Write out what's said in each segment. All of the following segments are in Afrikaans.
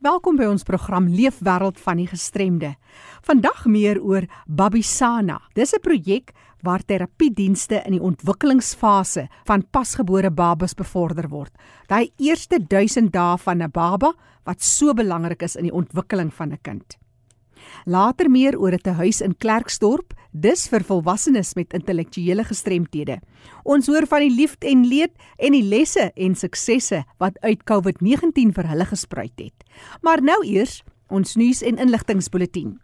Welkom by ons program Leefwêreld van die Gestremde. Vandag meer oor Babisana. Dis 'n projek waar terapiedienste in die ontwikkelingsfase van pasgebore babas bevorder word. Daai eerste 1000 dae van 'n baba wat so belangrik is in die ontwikkeling van 'n kind. Later meer oor 'n huis in Klerksdorp, dis vir volwassenes met intellektuele gestremthede. Ons hoor van die liefde en leed en die lesse en suksesse wat uit COVID-19 vir hulle gespruit het. Maar nou eers ons nuus en inligtingspulsatie.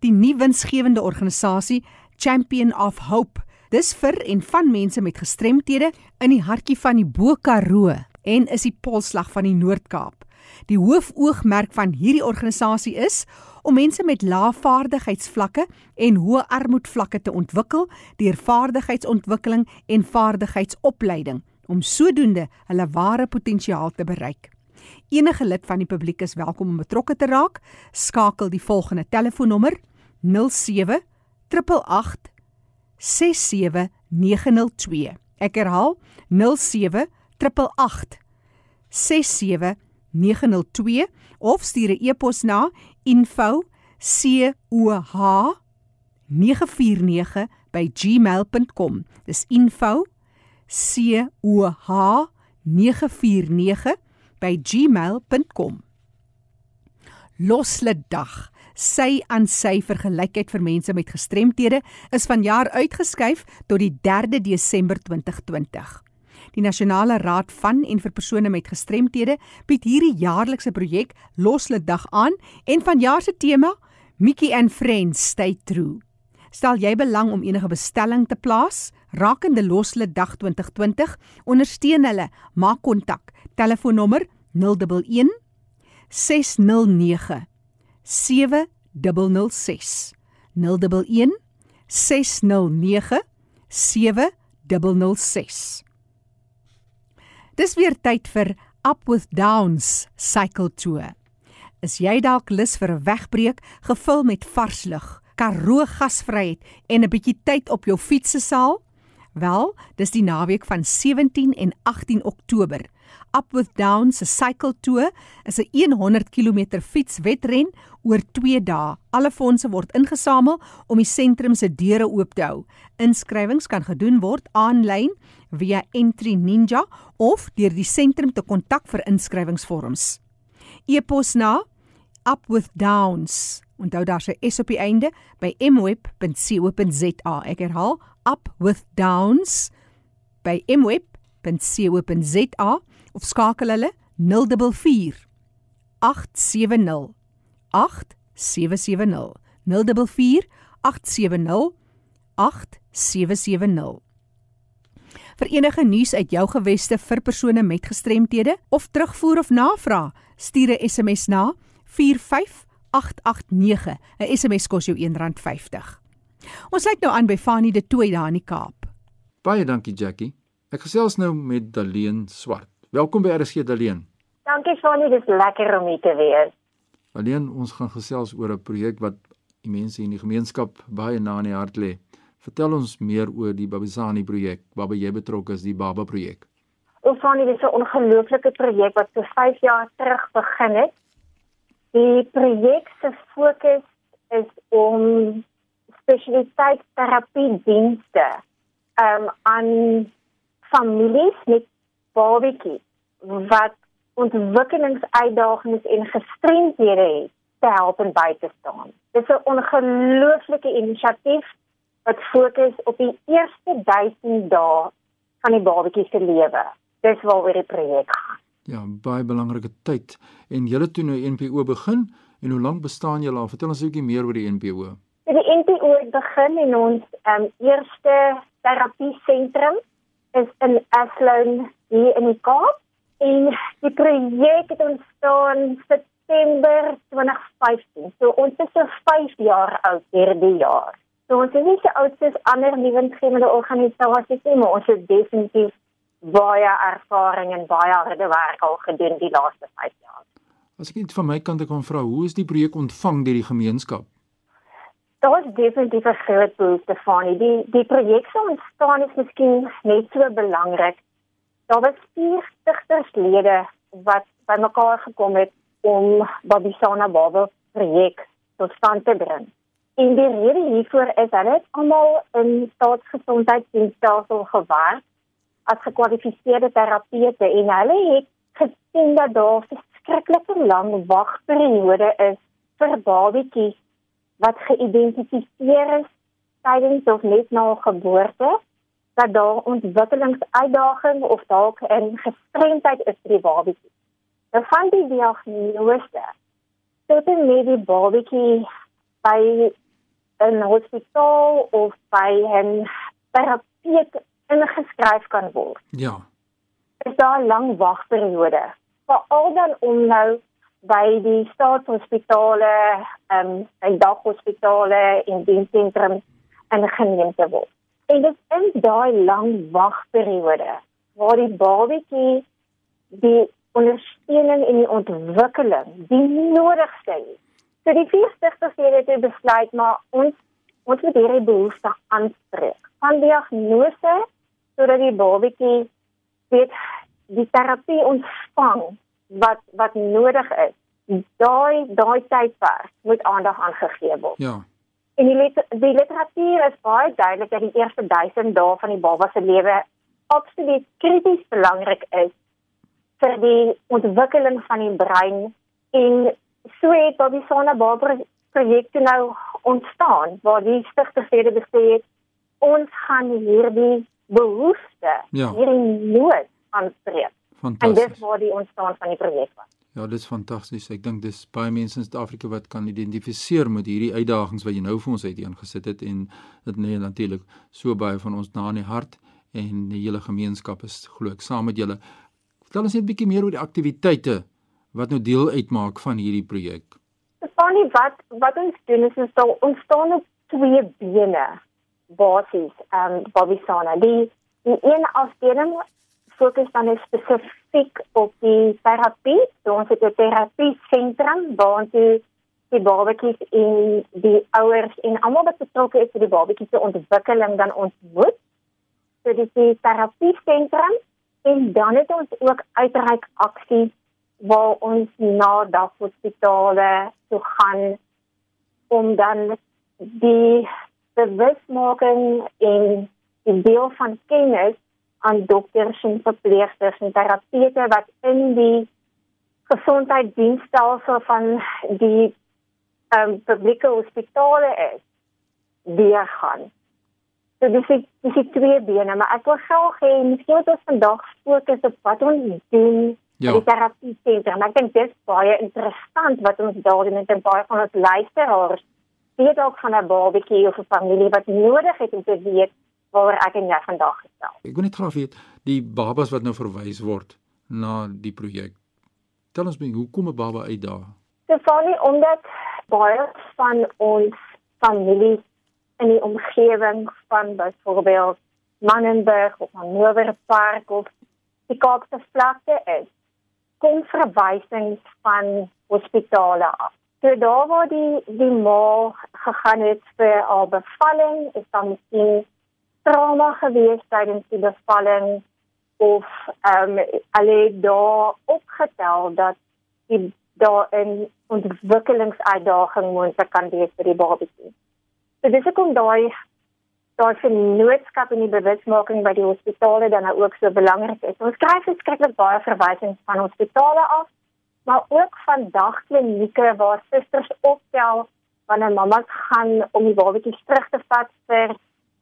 Die nuwe winsgewende organisasie Champion of Hope, dis vir en van mense met gestremthede in die hartjie van die Bo-Karoo en is die polslag van die Noord-Kaap. Die hoofoogmerk van hierdie organisasie is om mense met lae vaardigheidsvlakke en hoë armoedvlakke te ontwikkel deur vaardigheidsontwikkeling en vaardigheidsopleiding om sodoende hulle ware potensiaal te bereik. Enige lid van die publiek is welkom om betrokke te raak. Skakel die volgende telefoonnommer 07 88 67902. Ek herhaal 07 88 67902 of stuur 'n e-pos na info@coh949 by gmail.com. Dis info@coh949 by gmail.com. Loslede dag. Sy aan sy vir gelykheid vir mense met gestremthede is vanjaar uitgeskuif tot die 3de Desember 2020. Die Nasionale Raad van en vir persone met gestremthede bied hierdie jaarlikse projek Loslede Dag aan en vanjaar se tema Mickey and Friends Stay True. Stel jy belang om enige bestelling te plaas rakende Loslede Dag 2020, ondersteun hulle, maak kontak. Telefoonnommer 011 609 7006 011 609 7006 Dis weer tyd vir Up with Downs Cycle Tour. Is jy dalk lus vir 'n wegbreek gevul met vars lug, Karoo gasvryheid en 'n bietjie tyd op jou fiets se saal? Wel, dis die naweek van 17 en 18 Oktober. Up with Downs se Cycle Tour is 'n 100 km fietswedren oor 2 dae. Alle fondse word ingesamel om die sentrum se deure oop te hou. Inskrywings kan gedoen word aanlyn via Entry Ninja of deur die sentrum te kontak vir inskrywingsvorms. E-pos na upwithdowns. Onthou daar se S op die einde by mweb.co.za. Ek herhaal upwithdowns by mweb.co.za of skakel hulle 044 870 8770 044 870 8770 Vir enige nuus uit jou geweste vir persone met gestremthede of terugvoer of navraag, stuur 'n SMS na 45889. 'n SMS kos jou R1.50. Ons kyk nou aan by Fanie de Tooi daar in die Kaap. Baie dankie Jackie. Ek gesels nou met Daleen Swart. Welkom by RSG Daleen. Dankie Fanie, dis lekker om hier te wees. Daleen, ons gaan gesels oor 'n projek wat die mense in die gemeenskap baie na in die hart lê. Vertel ons meer oor die Babisani projek waarby jy betrokke is, die Baba projek. Ofani dis 'n ongelooflike projek wat so 5 jaar terug begin het. Die projek se fokus is om spesialiteit terapie dienste um, aan families met babatjies wat ontwikkelingsuitdagings en gestremdhede het te help en by te staan. Dit is 'n ongelooflike inisiatief wat fokus op die eerste 1000 dae van die babatjie se lewe. Dis waaroor die projek gaan. Ja, baie belangrike tyd. En julle toe nou NPO begin en hoe lank bestaan julle al? Vertel ons 'n bietjie meer oor die NPO. Die NPO het begin in ons um, eerste terapie sentrum is in Athlone hier in die Kaap en die projek het ontstaan September 2015. So ons is so 5 jaar oud hierdie jaar. So ons is nie so oud soos ander lewensgewende organisasies nie, maar ons het definitief baie ervaring en baie harde werk al gedoen die laaste 5 jaar. As ek net van my kant kan vra, hoe is die projek ontvang deur die gemeenskap? Daar is definitief 'n groot behoefte van die die projek se ontstaan is miskien net so belangrik. Daar was vier stigterslede wat bymekaar gekom het om Babisana Baba projek tot stand te bring. En die rede hiervoor is dat dit almal in staatsgesondheidsdienstelsel gewerk as gekwalifiseerde terapeute en hulle het gesien dat daar verskriklike lang wagperiode is vir babatjies wat geïdentifiseer is tydens of net na geboorte dat daar ontwikkelingsuitdagings of dalk 'n gestremdheid is vir die babatjie. Dan van die diagnose tot en met die babatjie by 'n hospitaal of by 'n terapeut ingeskryf kan word. Ja. Is daar 'n lang wagperiode. Veral dan om nou by die staatshospitale, ehm um, by daghospitale en diensentrums ingeneem te word. En dit is daai lang wagperiode waar die babatjie die ondersteuning en die ontwikkeling die nodigste is. So die 40ste het dit besluit maar ons ons moet hierdie behoefte aanspreek. Van diagnose sodat die babatjie weet die terapie ontvang wat wat nodig is. Daai daai tydperk moet aandag aangegee word. Ja. En die lit die literatuur is baie duidelik dat die eerste 1000 dae van die baba se lewe absoluut krities belangrik is vir die ontwikkeling van die brein en so het Bobby Sona Barbara projekte nou ontstaan waar die stigter verder gesê het ons gaan hierdie behoefte Ja. hierdie nood aanspreek en dis Fantasties. waar die ontstaan van die projek was. Ja, dis fantasties. Ek dink dis baie mense in Suid-Afrika wat kan identifiseer met hierdie uitdagings wat jy nou vir ons uiteengesit het en dit lê natuurlik so baie van ons na in die hart en die hele gemeenskap is glo ek saam met julle. Vertel ons net 'n bietjie meer oor die aktiwiteite wat nou deel uitmaak van hierdie projek. Stefanie, wat wat ons doen is ons sal ons staan op twee bene basies ehm um, Bobby Sana. Die die een afdeling fokus dan spesifiek op die terapie. So ons het 'n terapie sentrum waar ons die, die babatjies en die ouers en almal wat betrokke is vir die babatjies se ontwikkeling dan ontmoet. So dis die terapie sentrum en dan het ons ook uitreik aksie waar ons na daghospitale toe gaan om dan die bewusmaking en die deel van kennis aan dokters en verpleegsters en terapeute wat in die gesondheidsdienstelsel van die um, publieke hospitale is weer gaan. So dis die, dis die twee bene, maar ek wil graag hê miskien moet ons vandag fokus op wat ons doen Ja. die terapie sentrum. Ek dink dis baie interessant wat ons daar doen met 'n paar van ons luisteraars. Weet ook van 'n babatjie of 'n familie wat nodig het om te weet waar ek en jy vandag gestel. Ek wil net graag weet die babas wat nou verwys word na die projek. Tel ons my, hoe kom 'n baba uit daar? Stefanie, omdat baie van ons families in die omgewing van byvoorbeeld Mannenberg of Hannover Park of die Kaapse vlakte is, kom verwysings van hospitale af. So daar waar die die ma gegaan het vir haar bevalling, is dan miskien trauma gewees tydens die bevalling of ehm um, hulle daar opgetel dat die daar 'n ontwikkelingsuitdaging moontlik kan wees vir die babatjie. So dis hoekom daai daai vennootskap en die bewusmaking by die hospitale dan nou ook so belangrik is. Ons kry verskriklik baie verwysings van hospitale af, maar ook van dagklinieke waar susters optel wanneer mammas gaan om die babatjies terug te vat vir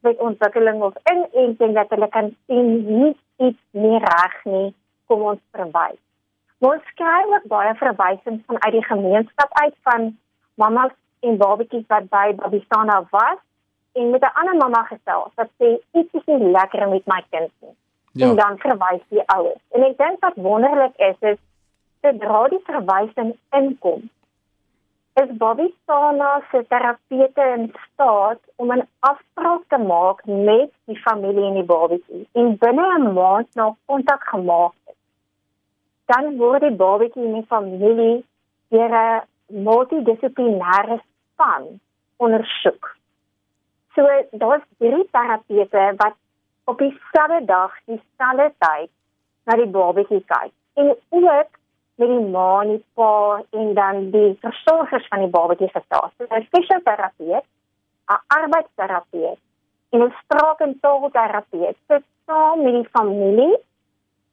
met ontwikkeling of inenting dat hulle kan sien nie iets nie reg nie, kom ons verwys. Ons kry ook baie verwysings vanuit die gemeenskap uit van mammas en babatjies wat by Babisana was en met 'n ander mamma gesels wat sê iets is nie lekker met my kind nie. Ja. En dan verwys die ouers. En ek dink wat wonderlik is is sodra die verwysing inkom, is Bobby Sana se terapeute in staat om 'n afspraak te maak met die familie en die babatjie. En binne 'n maand na kontak gemaak het, dan word die babatjie en die familie deur 'n multidissiplinêre span ondersoek. So daar's drie terapeute wat op dieselfde dag, dieselfde tyd na die babatjie kyk. En ook met die ma en die pa en dan die versorgers van die babatjie gestaan. So 'n fisioterapeut, 'n arbeidsterapeut en 'n spraak- en taalterapeut sit saam met die familie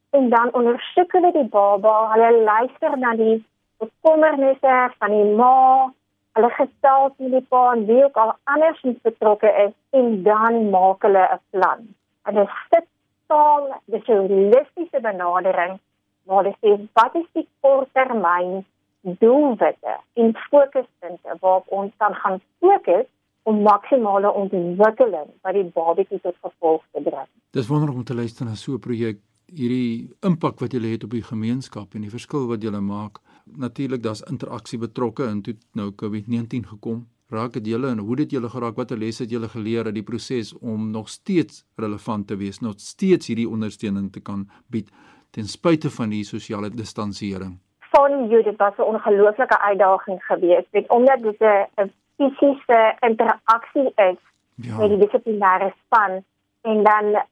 en dan ondersoek hulle die baba, hulle luister na die bekommernisse van die ma, hulle gesels met die pa en wie ook al anders betrokke is en dan maak hulle 'n plan. Hulle sit saam, dis 'n holistiese benadering waar hulle sê wat is die korttermyn doelwitte en fokuspunte waarop ons dan gaan fokus om maksimale ontwikkeling by die babatjie tot gevolg te bring. Dis wonderlik om te luister na so 'n projek, hierdie impak wat jy het op die gemeenskap en die verskil wat jy maak. Natuurlik daar's interaksie betrokke en toe nou COVID-19 gekom. Raak dit julle en hoe dit julle geraak? Watter lesse het julle geleer uit die proses om nog steeds relevant te wees, nog steeds hierdie ondersteuning te kan bied ten spyte van die sosiale distansiering? Van jou dit was 'n ongelooflike uitdaging geweest, weet omdat dit 'n fisiese interaksie is ja. met die dissiplinêre span en dan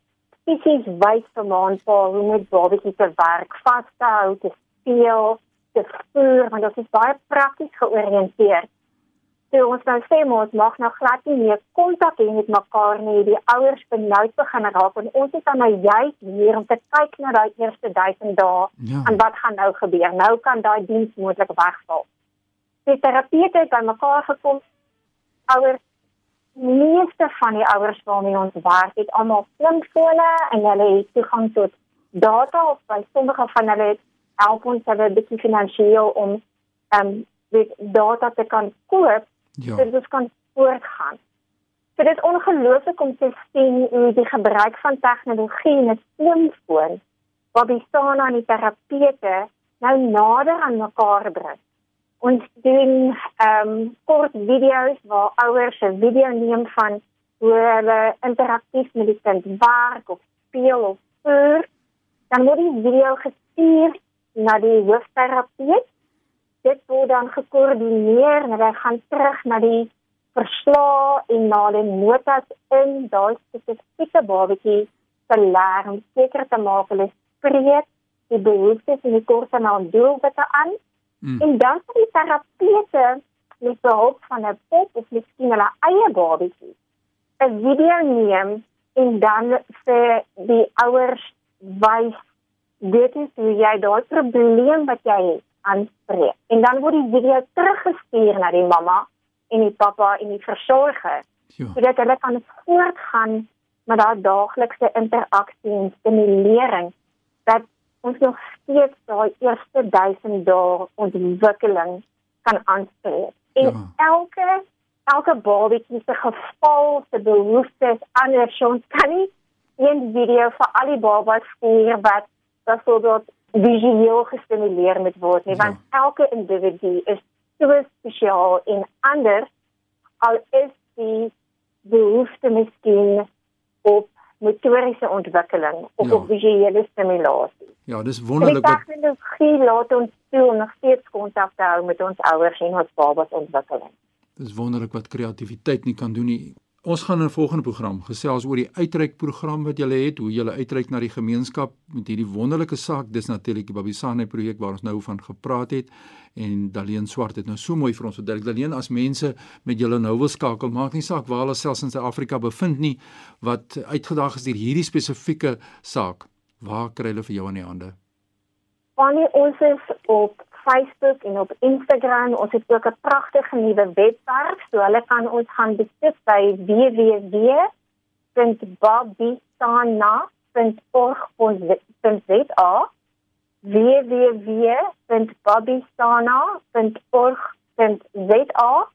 fisies wys vir maandpa hoe met babatjie te werk, vas te hou, te speel, te voer, want dit is baie prakties georiënteerd. So ons nou sê ons mag nou glad nie meer kontak hê met mekaar nie. Die ouers benoud begin raak en ons is dan nou juist hier om te kyk na daai eerste 1000 dae ja. en wat gaan nou gebeur? Nou kan daai diens moontlik wegval. Die terapeute het by mekaar gekom ouers meeste van die ouers waarmee ons werk het almal slimfone en hulle het toegang tot data of by sommige van hulle help ons hulle bietjie finansiëel om ehm um, dit data te kan koop ja. sodat dit kan voortgaan. So dit is ongelooflik om te sien hoe die gebruik van tegnologie en 'n slimfoon wat bestaan aan die terapeute nou nader aan mekaar bring ons doen ehm um, kort video's waar ouers 'n video neem van hoe hulle interaktief met die kind werk of speel of voer. Dan word die video gestuur na die hoofsterapeut. Dit word dan gekoördineer en hulle gaan terug na die verslae en na die notas in daai spesifieke babatjie te leer om seker te maak hulle spreek die behoeftes en die korttermyn doelwitte aan Mm. En dan vir die terapeute met behulp van 'n pop of miskien hulle eie babatjie 'n video neem en dan vir die ouers wys dit is hoe jy daai probleem wat jy het aanspreek. En dan word die video teruggestuur na die mamma en die pappa en die versorger. Ja. Sodat hulle kan voortgaan met daai daaglikse interaksie en stimulering dat ons nog steeds daai eerste 1000 dae ontwikkeling kan aanspreek. En ja. elke elke babatjie se geval se behoeftes anders. Ons kan nie een video vir al die babas stuur wat byvoorbeeld visueel gestimuleer moet word nie, ja. want elke individu is so spesiaal en anders al is die behoefte miskien op motoriese ontwikkeling of ja. op visuele stimulasie. Ja, dis wonderlik dat tegnologie laat ons toe om nog steeds kontak te hou met ons ouers en ons babas ontwikkeling. Dis wonderlik wat kreatiwiteit nie kan doen nie. Ons gaan in 'n volgende program gesels oor die uitreikprogram wat julle het, hoe julle uitreik na die gemeenskap met hierdie wonderlike saak. Dis natuurlik die Babisane projek waar ons nou van gepraat het en Daleen Swart het nou so mooi vir ons verduidelik. Daleen as mense met julle nou wil skakel, maak nie saak waar hulle selfs in Suid-Afrika bevind nie, wat uitgedaag is deur hierdie spesifieke saak. Waar kry hulle vir jou in die hande? Wanneer ons is op Facebook en op Instagram. Ons het ook 'n pragtige nuwe webwerf, so hulle kan ons gaan besoek by www.bobbysana.org.za www.bobbysana.org.za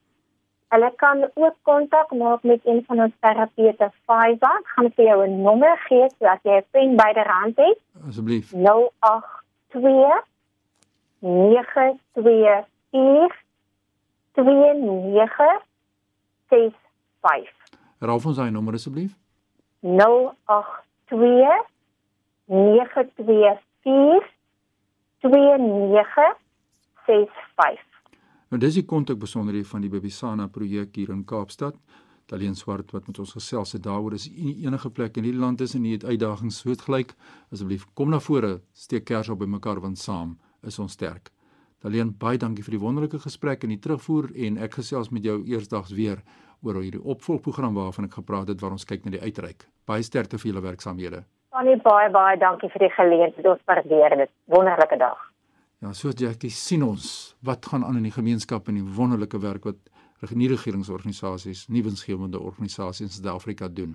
Hulle kan ook kontak maak met een van ons terapeute Faiza. Ek gaan vir jou 'n nommer gee sodat jy 'n pen byderhand het. Asseblief. 082 924 2965. Raaf ons daai nommer asseblief. 082 924 2965. Nou dis die kontak besonderhede van die Babysana projek hier in Kaapstad. Daleen Swart wat met ons gesels het daaroor is enige plek in hierdie land is en nie het uitdagings soortgelyk asseblief kom na vore steek kers op by mekaar want saam is ons sterk. Alleen baie dankie vir die wonderlike gesprek en die terugvoer en ek gesels met jou eersdags weer oor hierdie opvolgprogram waarvan ek gepraat het waar ons kyk na die uitreik. Baie sterkte vir julle werksamehede. Annie baie baie dankie vir die geleentheid. Ons waardeer dit. Wonderlike dag. Ja, so Jackie sien ons wat gaan aan in die gemeenskap en die wonderlike werk wat nie regeringsorganisasies, nie winsgewende organisasies in Suid-Afrika doen.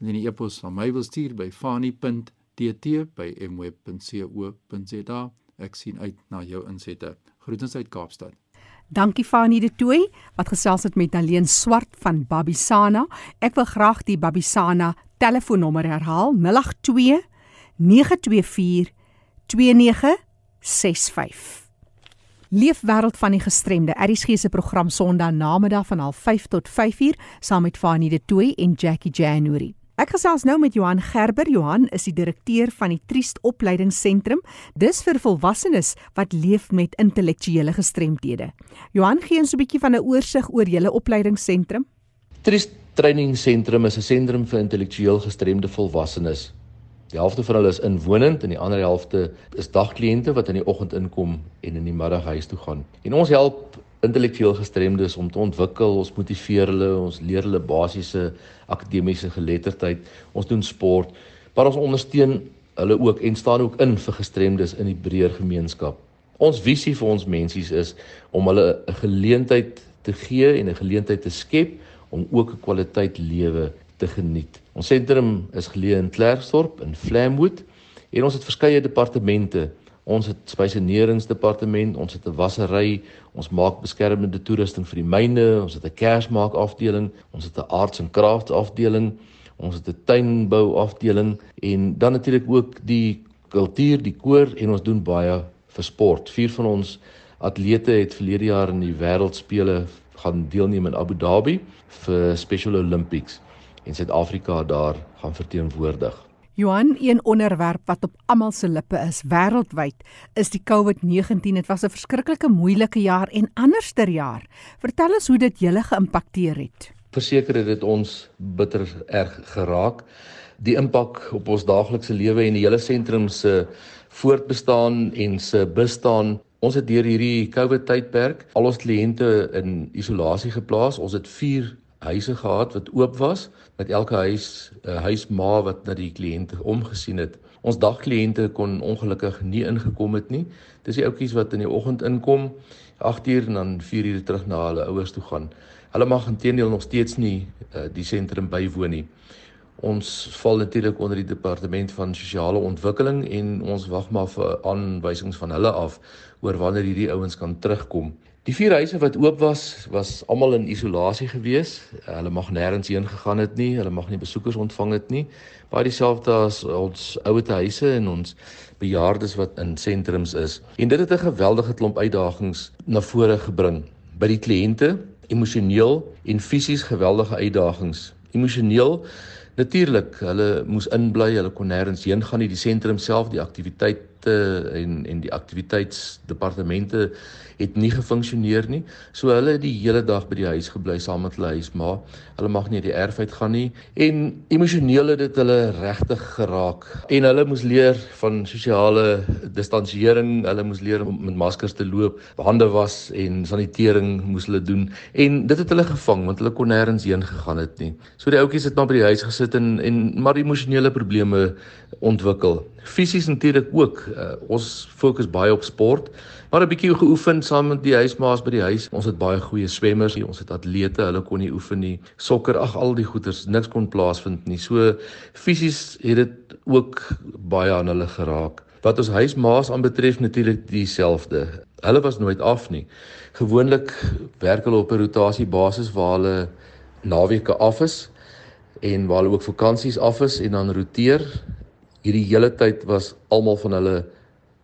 En in die e-pos aan my wil stuur by fani.tt@mweb.co.za. Ek sien uit na jou insette. Groetens uit Kaapstad. Dankie Fanie de Tooi wat gesels het met Alleen Swart van Babisana. Ek wil graag die Babisana telefoonnommer herhaal 082 924 2965. Leefwêreld van die gestremde. ERG se program Sondag namiddag van 05:30 tot 5:00 saam met Fanie de Tooi en Jackie January. Ek gesels nou met Johan Gerber. Johan is die direkteur van die Triest Opleidingsentrum. Dis vir volwassenes wat leef met intellektuele gestremthede. Johan gee ons 'n bietjie van 'n oorsig oor julle opleidingsentrum. Triest Training Sentrum is 'n sentrum vir intellektueel gestremde volwassenes. Die helfte van hulle is inwonend en die ander helfte is dagkliënte wat in die oggend inkom en in die middag huis toe gaan. En ons help intellektueel gestremdes om te ontwikkel, ons motiveer hulle, ons leer hulle basiese akademiese geletterdheid, ons doen sport, maar ons ondersteun hulle ook en staan ook in vir gestremdes in die breër gemeenskap. Ons visie vir ons mensies is om hulle 'n geleentheid te gee en 'n geleentheid te skep om ook 'n kwaliteit lewe te geniet. Ons sentrum is geleë in Klerksdorp in Flamwood en ons het verskeie departemente. Ons het spesieneringsdepartement, ons het 'n wassery, ons maak beskermende toerusting vir die myne, ons het 'n kersmaak afdeling, ons het 'n arts en crafts afdeling, ons het 'n tuinbou afdeling en dan natuurlik ook die kultuur, die koor en ons doen baie vir sport. Vier van ons atlete het verlede jaar in die wêreldspele gaan deelneem in Abu Dhabi vir Special Olympics en Suid-Afrika daar gaan verteenwoordig. Johan, een onderwerp wat op almal se lippe is wêreldwyd, is die COVID-19. Dit was 'n verskriklike moeilike jaar en anderster jaar. Vertel ons hoe dit julle geïmpakteer het. Verseker het dit ons bitter erg geraak. Die impak op ons daaglikse lewe en die hele sentrum se voortbestaan en se bestaan. Ons het deur hierdie COVID tydperk al ons kliënte in isolasie geplaas. Ons het 4 huise gehad wat oop was met elke huis 'n uh, huisma wat na die kliënte omgesien het. Ons dagkliënte kon ongelukkig nie ingekom het nie. Dis die ouetjies wat in die oggend inkom, 8uur en dan 4uur terug na hulle ouers toe gaan. Hulle mag intedeel nog steeds nie uh, die sentrum bywoon nie. Ons val natuurlik onder die departement van sosiale ontwikkeling en ons wag maar vir aanwysings van hulle af oor wanneer hierdie ouens kan terugkom. Die vier huise wat oop was, was almal in isolasie gewees. Hulle mag nêrens heen gegaan het nie, hulle mag nie besoekers ontvang het nie. Baie dieselfde as ons ouete huise en ons bejaardes wat in sentrums is. En dit het 'n geweldige klomp uitdagings na vore gebring by die kliënte, emosioneel en fisies geweldige uitdagings. Emosioneel Natuurlik, hulle moes inbly, hulle kon nêrens heen gaan nie. Die sentrum self, die aktiwiteite en en die aktiwiteitsdepartemente het nie gefunksioneer nie. So hulle het die hele dag by die huis gebly saam met hulle huisma. Hulle mag nie die erf uit gaan nie en emosioneel het dit hulle regtig geraak. En hulle moes leer van sosiale distansiering, hulle moes leer om met maskers te loop, hande was en sanitering moes hulle doen. En dit het hulle gevang want hulle kon nêrens heen gegaan het nie. So die ouetjies het maar by die huis gesit en en maar emosionele probleme ontwikkel. Fisies natuurlik ook. Uh, ons fokus baie op sport maar 'n bietjie geoefen saam met die huismaas by die huis. Ons het baie goeie swemmers, ons het atlete, hulle kon nie oefen nie. Sokker, ag al die goeters, niks kon plaasvind nie. So fisies het dit ook baie aan hulle geraak. Wat ons huismaas aanbetref natuurlik dieselfde. Hulle was nooit af nie. Gewoonlik werk hulle op 'n rotasiebasis waar hulle naweke af is en waar hulle ook vakansies af is en dan roteer. Hierdie hele tyd was almal van hulle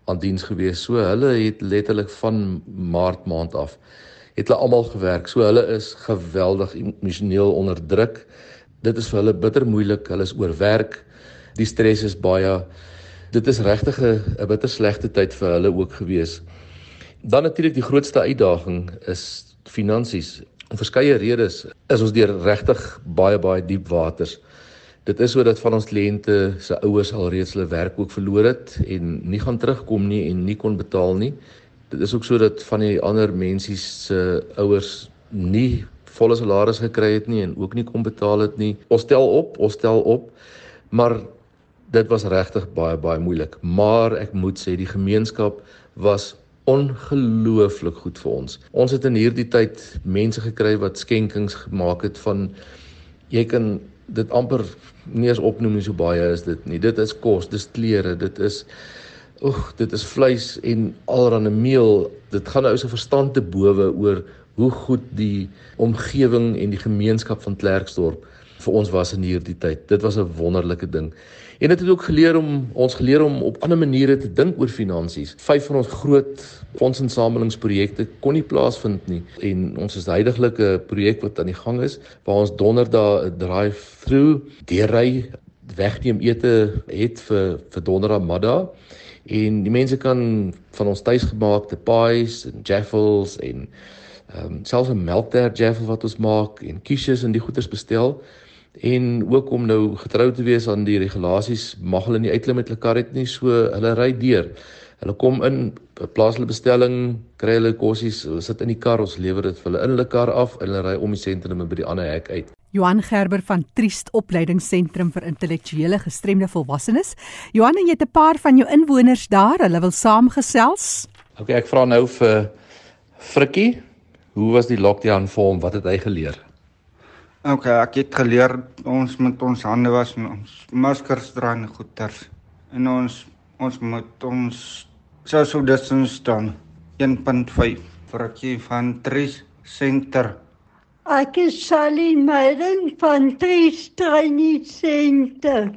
aan diens gewees. So hulle het letterlik van Maart maand af het hulle almal gewerk. So hulle is geweldig emosioneel onder druk. Dit is vir hulle bitter moeilik. Hulle is oorwerk. Die stres is baie dit is regtig 'n bitter slegte tyd vir hulle ook gewees. Dan natuurlik die grootste uitdaging is finansies. Om verskeie redes is ons deur regtig baie baie diep waters. Dit is sodat van ons kliënte se ouers al reeds hulle werk ook verloor het en nie gaan terugkom nie en nie kon betaal nie. Dit is ook sodat van die ander mense se ouers nie volle salaris gekry het nie en ook nie kon betaal het nie. Ons stel op, ons stel op, maar dit was regtig baie baie moeilik. Maar ek moet sê die gemeenskap was ongelooflik goed vir ons. Ons het in hierdie tyd mense gekry wat skenkings gemaak het van jy kan dit amper nie eens opnoem nie so baie is dit nie. Dit is kos, dis klere, dit is oeg, dit is vleis en allerlei meel. Dit gaan nou se verstand te bowe oor hoe goed die omgewing en die gemeenskap van Klerksdorp vir ons was in hierdie tyd. Dit was 'n wonderlike ding. En dit het ook geleer om ons geleer om op ander maniere te dink oor finansies. Vyf van ons groot fondsinsamelingsprojekte kon nie plaasvind nie en ons is heidaglik 'n projek wat aan die gang is waar ons donderdag 'n drive-through deurry wegneem ete het vir vir donderdag middag en die mense kan van ons tuisgemaakte pies en jaffles en ehm um, selfs 'n melkter jaffle wat ons maak en quiches en die goeders bestel en ook om nou getrou te wees aan die regulasies mag hulle nie uitklim met hulle kar het nie so hulle ry deur hulle kom in plaas hulle bestelling kry hulle kossies hulle sit in die kar ons lewer dit vir hulle in hulle kar af en hulle ry om die sentrum by die ander hek uit Johan Gerber van Triest Opleidingsentrum vir Intellektuele Gestremde Volwassenes. Johan, jy het 'n paar van jou inwoners daar, hulle wil saamgesels. OK, ek vra nou vir Frikkie, hoe was die lockdown vir hom? Wat het hy geleer? OK, ek het geleer ons moet ons hande was en ons maskers dra en goeters. En ons ons moet ons social distance staan 1.5 vir ek van 3 center. Ek is Sally Meiden van 3 training center.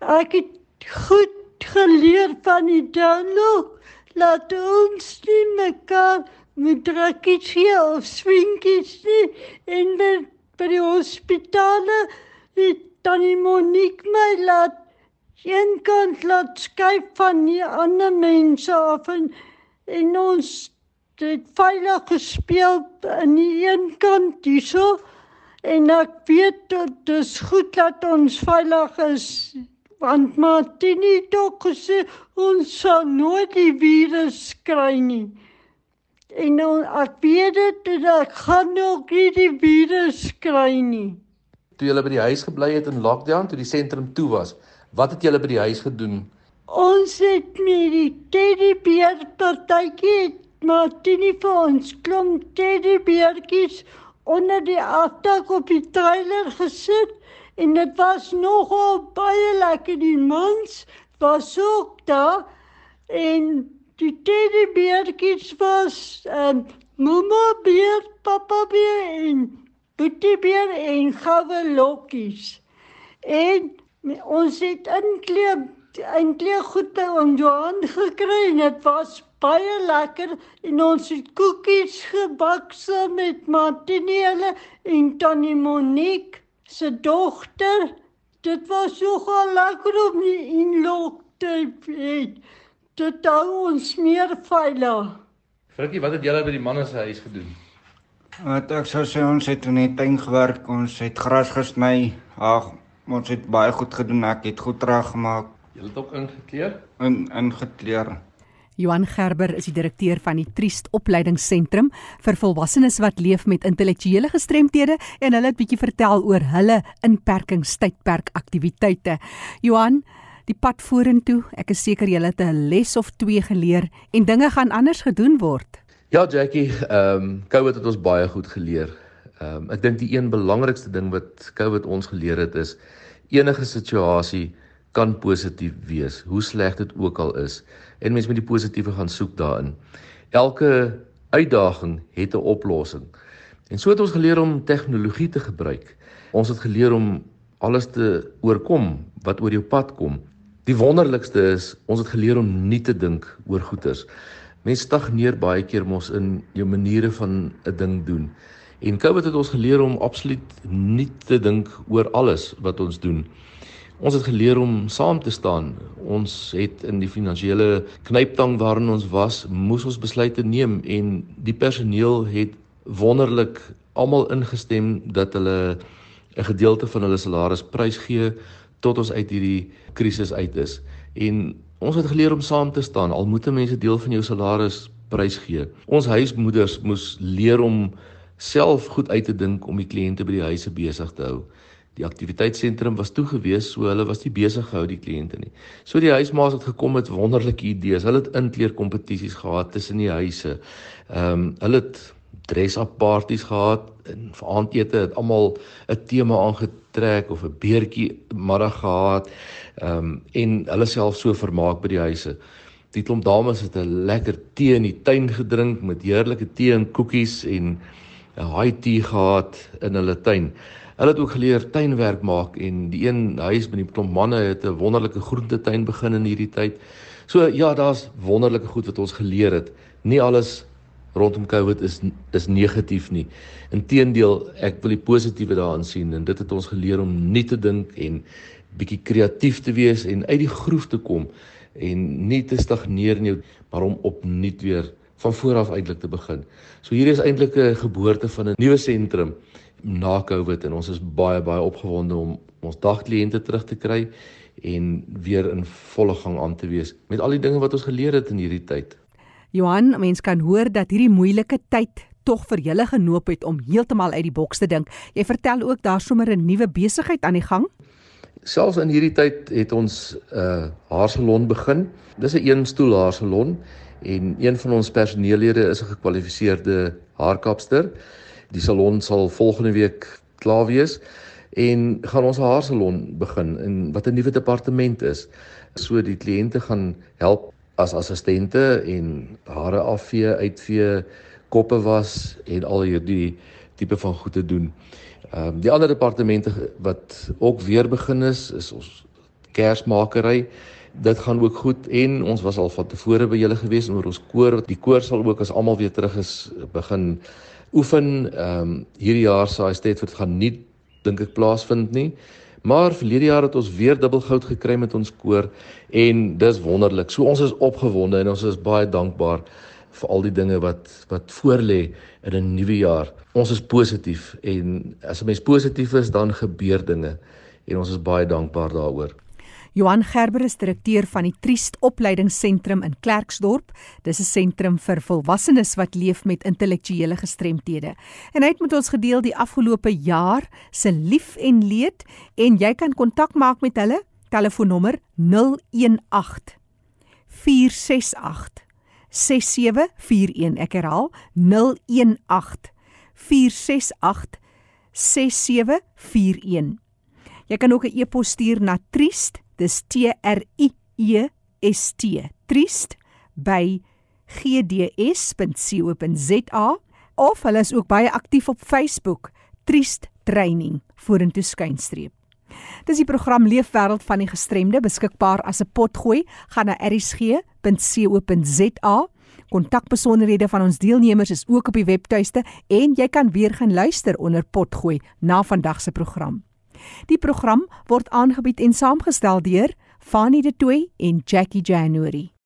Ek het goed geleer van die dialoog. Laat ons nie mekaar met drakkies hier of swinkies nie en met by die hospitale het tannie Monique my laat een kant laat skuif van die ander mense af en, en ons het veilig gespeel aan die een kant hierso en ek weet dit is goed dat ons veilig is want Martini het ook gesê ons sal nooit die virus kry nie. En nou ek weet dit en ek gaan ook nie die virus kry nie. Toe jy by die huis gebly het in lockdown toe die sentrum toe was, wat het jy by die huis gedoen? Ons het met die teddybeer partytjie maar dit nie vir ons klomp teddybeertjies onder die afdak op die trailer gesit en dit was nogal baie lekker die mans was ook daar en Die teddybeertjies was um, mamma beer, pappa beer en boetie beer en goue lokkies. En ons het inkleed eintlik goed by ons Johan gekry en dit was baie lekker en ons het koekies gebak saam met Martinelle en Tannie Monique se dogter. Dit was so lekker om in lok te eet dit hou ons meer veilig. Frikkie, wat het julle by die manne se huis gedoen? Wat ek sou sê ons het in die tuin gewerk, ons het gras gesny. Ag, ons het baie goed gedoen. Ek het goed reg gemaak. Jy het ook ingekleer? In ingekleer. Johan Gerber is die direkteur van die Triest Opleidingsentrum vir volwassenes wat leef met intellektuele gestremthede en hulle het bietjie vertel oor hulle inperkingstydperk aktiwiteite. Johan, die pad vorentoe. Ek is seker jy het 'n les of twee geleer en dinge gaan anders gedoen word. Ja, Jackie, ehm um, COVID het ons baie goed geleer. Ehm um, ek dink die een belangrikste ding wat COVID ons geleer het is enige situasie kan positief wees, hoe sleg dit ook al is. En mens moet die positiewe gaan soek daarin. Elke uitdaging het 'n oplossing. En so het ons geleer om tegnologie te gebruik. Ons het geleer om alles te oorkom wat oor jou pad kom. Die wonderlikste is ons het geleer om nie te dink oor goeters. Mense stagneer baie keer mos in jou maniere van 'n ding doen. En COVID het ons geleer om absoluut nie te dink oor alles wat ons doen. Ons het geleer om saam te staan. Ons het in die finansiële knyptang waarin ons was, moes ons besluite neem en die personeel het wonderlik almal ingestem dat hulle 'n gedeelte van hulle salaris prysgee tot ons uit hierdie krisis uit is. En ons het geleer om saam te staan al moet mense deel van jou salaris prys gee. Ons huismoeders moes leer om self goed uit te dink om die kliënte by die huise besig te hou. Die aktiwiteitssentrum was toe gewees, so hulle was nie besig gehou die kliënte nie. So die huismaas het gekom met wonderlike idees. Hulle het inkleer kompetisies gehad tussen die huise. Ehm um, hulle het dress-up parties gehad en vir aandete het almal 'n tema aangetrek of 'n beertjie middag gehad. Ehm um, en hulle self so vermaak by die huise. Die klomp dames het 'n lekker tee in die tuin gedrink met heerlike tee en koekies en 'n high tea gehad in hulle tuin. Hulle het ook geleer tuinwerk maak en die een huis met die klomp manne het 'n wonderlike groentetuin begin in hierdie tyd. So ja, daar's wonderlike goed wat ons geleer het. Nie alles rondom COVID is is negatief nie. Inteendeel, ek wil die positiewe daarin sien en dit het ons geleer om nie te dink en bietjie kreatief te wees en uit die groef te kom en nie te stagneer nie, maar om opnuut weer van voor af eintlik te begin. So hier is eintlik 'n geboorte van 'n nuwe sentrum na Covid en ons is baie baie opgewonde om ons dagkliënte terug te kry en weer in volle gang aan te wees met al die dinge wat ons geleer het in hierdie tyd. Johan, mens kan hoor dat hierdie moeilike tyd tog vir julle genoop het om heeltemal uit die boks te dink. Jy vertel ook daar sommer 'n nuwe besigheid aan die gang. Selfs in hierdie tyd het ons 'n uh, haarsalon begin. Dis 'n een stoel haarsalon en een van ons personeellede is 'n gekwalifiseerde haarkapster. Die salon sal volgende week klaar wees en gaan ons haarsalon begin in wat 'n nuwe departement is. So die kliënte gaan help as assistente en hare afvee, uitvee, koppe was en al hierdie tipe van goed te doen. Ehm um, die ander departemente wat ook weer begin is, is ons kersmakery. Dit gaan ook goed en ons was al van tevore by julle gewees oor ons koor die koor sal ook as almal weer terug is begin oefen. Ehm um, hierdie jaar saai Stedford gaan nie dink ek plaasvind nie maar verlede jaar het ons weer dubbel goud gekry met ons koor en dis wonderlik. So ons is opgewonde en ons is baie dankbaar vir al die dinge wat wat voorlê in 'n nuwe jaar. Ons is positief en as 'n mens positief is dan gebeur dinge en ons is baie dankbaar daaroor Johan Gerber is direkteur van die Triest Opleidingsentrum in Klerksdorp. Dis 'n sentrum vir volwassenes wat leef met intellektuele gestremthede. En hy het met ons gedeel die afgelope jaar se lief en leed en jy kan kontak maak met hulle. Telefoonnommer 018 468 6741. Ek herhaal 018 468 6741. Jy kan ook 'n e-pos stuur na triest Dis T R I E S T. Triest by gds.co.za of hulle is ook baie aktief op Facebook. Triest Training vorentoe skynstreep. Dis die program Leefwêreld van die gestremde beskikbaar as 'n potgooi gaan na erisg.co.za. Kontakbesonderhede van ons deelnemers is ook op die webtuiste en jy kan weer gaan luister onder potgooi na vandag se program. Die program word aangebied en saamgestel deur Fanny De Tooy en Jackie January.